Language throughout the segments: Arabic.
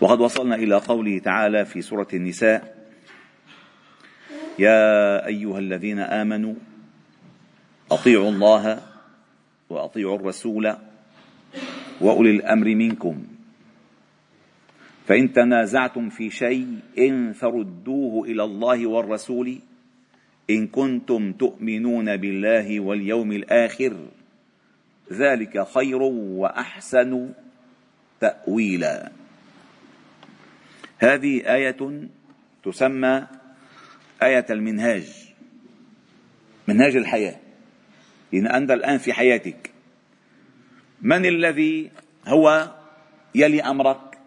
وقد وصلنا إلى قوله تعالى في سورة النساء يا أيها الذين آمنوا أطيعوا الله وأطيعوا الرسول وأولي الأمر منكم. فإن تنازعتم في شيء فردوه إلى الله والرسول إن كنتم تؤمنون بالله واليوم الآخر ذلك خير وأحسن تأويلا. هذه آية تسمى آية المنهاج منهاج الحياة. إن أنت الآن في حياتك من الذي هو يلي أمرك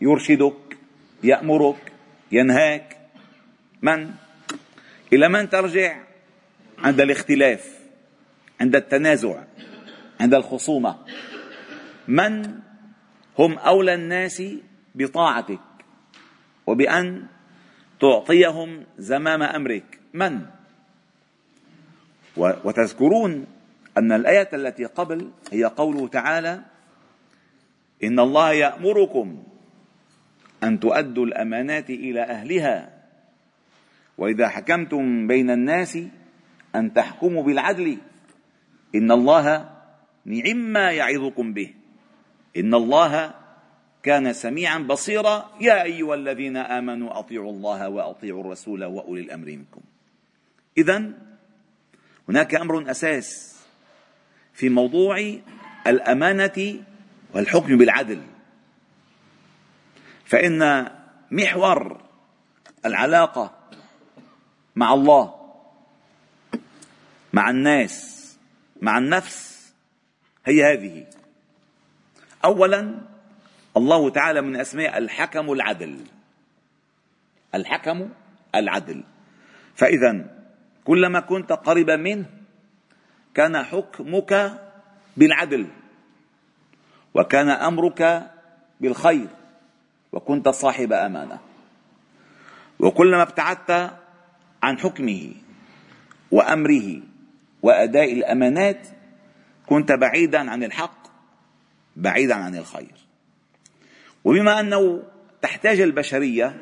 يرشدك يأمرك ينهاك؟ من؟ إلى من ترجع؟ عند الاختلاف عند التنازع عند الخصومة. من هم أولى الناس بطاعتك؟ وبأن تعطيهم زمام أمرك. من؟ وتذكرون أن الآية التي قبل هي قوله تعالى إن الله يأمركم أن تؤدوا الأمانات إلى أهلها وإذا حكمتم بين الناس أن تحكموا بالعدل. إن الله نعم ما يعظكم به. إن الله كان سميعا بصيرا يا أيها الذين آمنوا أطيعوا الله وأطيعوا الرسول وأولي الأمر منكم. إذا هناك أمر أساس في موضوع الأمانة والحكم بالعدل. فإن محور العلاقة مع الله مع الناس مع النفس هي هذه. اولا الله تعالى من أسماء الحكم العدل. الحكم العدل. فإذا كلما كنت قريبا منه كان حكمك بالعدل وكان أمرك بالخير وكنت صاحب أمانة. وكلما ابتعدت عن حكمه وأمره وأداء الأمانات كنت بعيدا عن الحق بعيدا عن الخير. وبما أنه تحتاج البشرية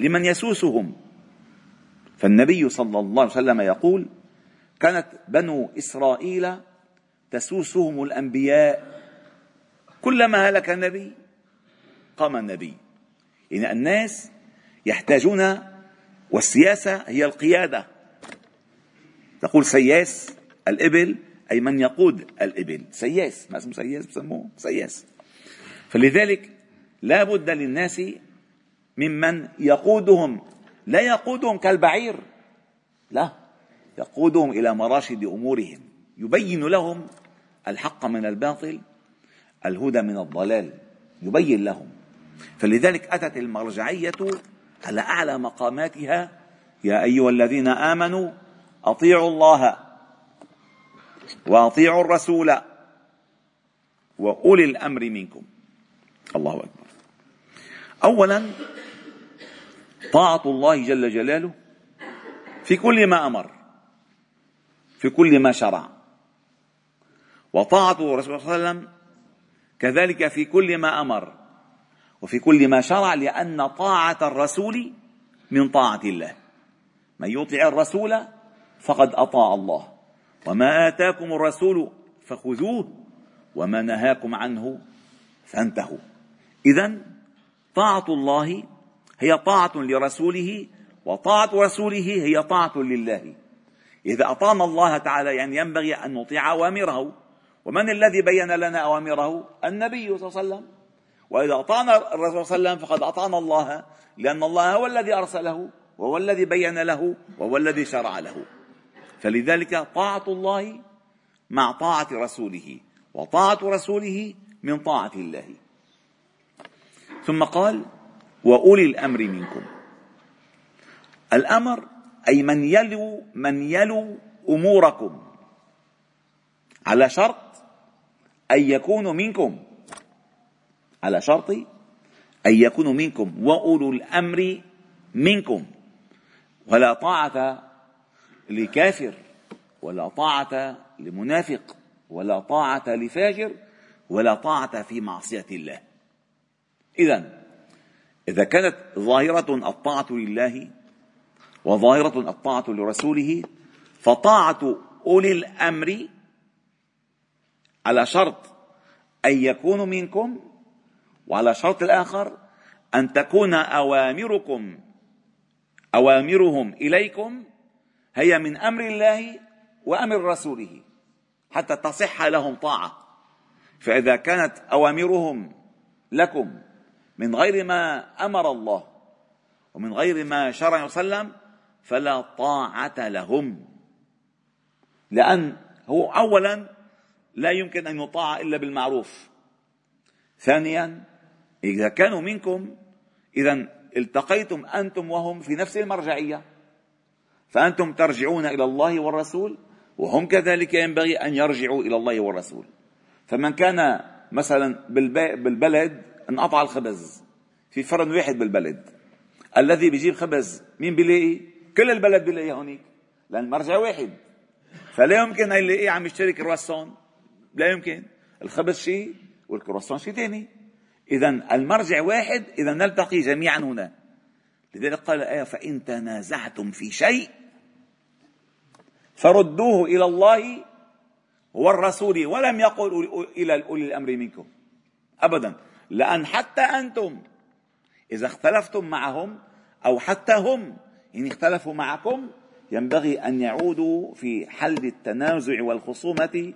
لمن يسوسهم فالنبي صلى الله عليه وسلم يقول كانت بنو إسرائيل تسوسهم الأنبياء كلما هلك النبي قام النبي. يعني الناس يحتاجون والسياسة هي القيادة. تقول سياس الإبل أي من يقود الإبل. سياس ما اسمه سياس بسموه سياس. فلذلك لا بد للناس ممن يقودهم. لا يقودهم كالبعير. لا يقودهم إلى مراشد أمورهم. يبين لهم الحق من الباطل الهدى من الضلال. يبين لهم. فلذلك أتت المرجعية على أعلى مقاماتها يا أيها الذين آمنوا أطيعوا الله وأطيعوا الرسول وأولي الأمر منكم. اولا طاعة الله جل جلاله في كل ما أمر في كل ما شرع. وطاعة الرسول صلى الله عليه وسلم كذلك في كل ما أمر وفي كل ما شرع لأن طاعة الرسول من طاعة الله. من يطع الرسول فقد أطاع الله. وما آتاكم الرسول فخذوه وما نهاكم عنه فانتهوا. اذا طاعة الله هي طاعة لرسوله وطاعة رسوله هي طاعة لله. إذا اطعنا الله تعالى يعني ينبغي أن نطيع أوامره ومن الذي بين لنا أوامره؟ النبي صلى الله عليه وسلم. وإذا أطعنا الرسول صلى الله عليه وسلم فقد أطعنا الله لأن الله هو الذي أرسله وهو الذي بين له وهو الذي شرع له. فلذلك طاعة الله مع طاعة رسوله وطاعة رسوله من طاعة الله. ثم قال وأولي الأمر منكم. الأمر أي من يلو من يلو أموركم. على شرط أن يكونوا منكم. على شرط أن يكونوا منكم. وأولو الأمر منكم. ولا طاعة لكافر ولا طاعة لمنافق ولا طاعة لفاجر ولا طاعة في معصية الله. إذا إذا كانت ظاهرة الطاعة لله وظاهرة الطاعة لرسوله فطاعة أولي الأمر على شرط أن يكونوا منكم وعلى شرط الآخر أن تكون أوامركم أوامرهم إليكم هي من أمر الله وأمر رسوله حتى تصح لهم طاعة. فإذا كانت أوامرهم لكم من غير ما أمر الله ومن غير ما شرع وسلم فلا طاعة لهم. لأن هو أولا لا يمكن أن يطاع إلا بالمعروف. ثانيا إذا كانوا منكم إذا التقيتم أنتم وهم في نفس المرجعية. فأنتم ترجعون إلى الله والرسول وهم كذلك ينبغي أن يرجعوا إلى الله والرسول. فمن كان مثلا بالبلد انقطع الخبز في فرن واحد بالبلد. الذي بيجيب خبز مين بيلاقي كل البلد بيلاقي هونيك. لأن المرجع واحد. فلا يمكن يلاقيه عم يشتري كرواسون. لا يمكن. الخبز شيء والكرواسون شيء ثاني إذا المرجع واحد إذا نلتقي جميعا هنا. لذلك قال الآية فإن تنازعتم في شيء فردوه إلى الله والرسول ولم يقل إلى أولي الأمر منكم. أبدا. لأن حتى أنتم إذا اختلفتم معهم أو حتى هم إن اختلفوا معكم ينبغي أن يعودوا في حل التنازع والخصومة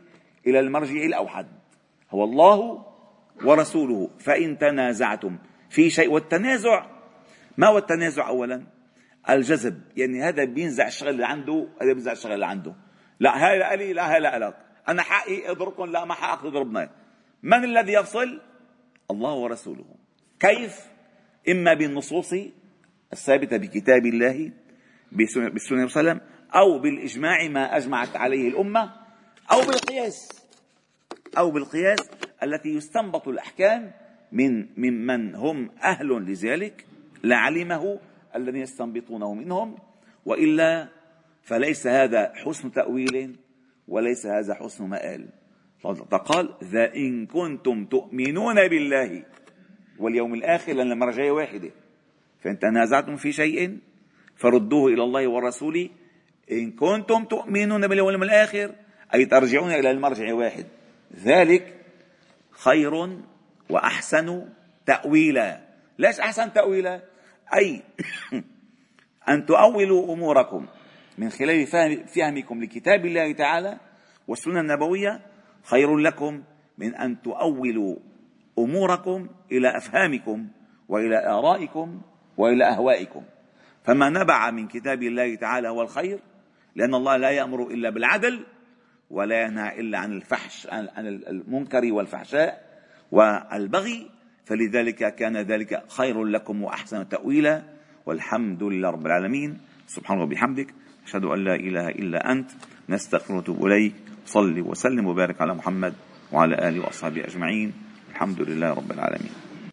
إلى المرجع الأوحد. هو الله ورسوله. فإن تنازعتم في شيء والتنازع ما هو التنازع أولا؟ الجذب. يعني هذا بينزع الشغل اللي عنده هذا بينزع الشغل اللي عنده. لا هذا لي لا هذا لك أنا حقي أضربكم لا ما حقك تضربنا من الذي يفصل؟ الله ورسوله. كيف؟ إما بالنصوص الثابتة بكتاب الله بالسنة صلى الله عليه وسلم أو بالإجماع ما أجمعت عليه الأمة أو بالقياس. أو بالقياس التي يستنبط الأحكام من ممن هم أهل لذلك لعلمه الذين يستنبطونه منهم. وإلا فليس هذا حسن تأويل وليس هذا حسن مآل. فقال ذا إن كنتم تؤمنون بالله واليوم الآخر لأن المرجعية واحدة. فإن تنازعتم في شيء فردوه إلى الله والرسول. إن كنتم تؤمنون باليوم الآخر أي ترجعون إلى المرجع واحد. ذلك خير وأحسن تأويلا. ليش أحسن تأويلا؟ أي أن تؤولوا أموركم من خلال فهمكم لكتاب الله تعالى والسنة النبوية خير لكم من أن تؤولوا أموركم إلى أفهامكم وإلى آرائكم وإلى أهوائكم. فما نبع من كتاب الله تعالى هو الخير لأن الله لا يأمر إلا بالعدل ولا ينهى إلا عن الفحش عن المنكر والفحشاء والبغي. فلذلك كان ذلك خير لكم وأحسن تأويلا. والحمد لله رب العالمين. سبحانه وبحمدك. أشهد أن لا إله إلا أنت. نستغفر ونتوب إليك. صل وسلم وبارك على محمد وعلى آله وأصحابه أجمعين. الحمد لله رب العالمين.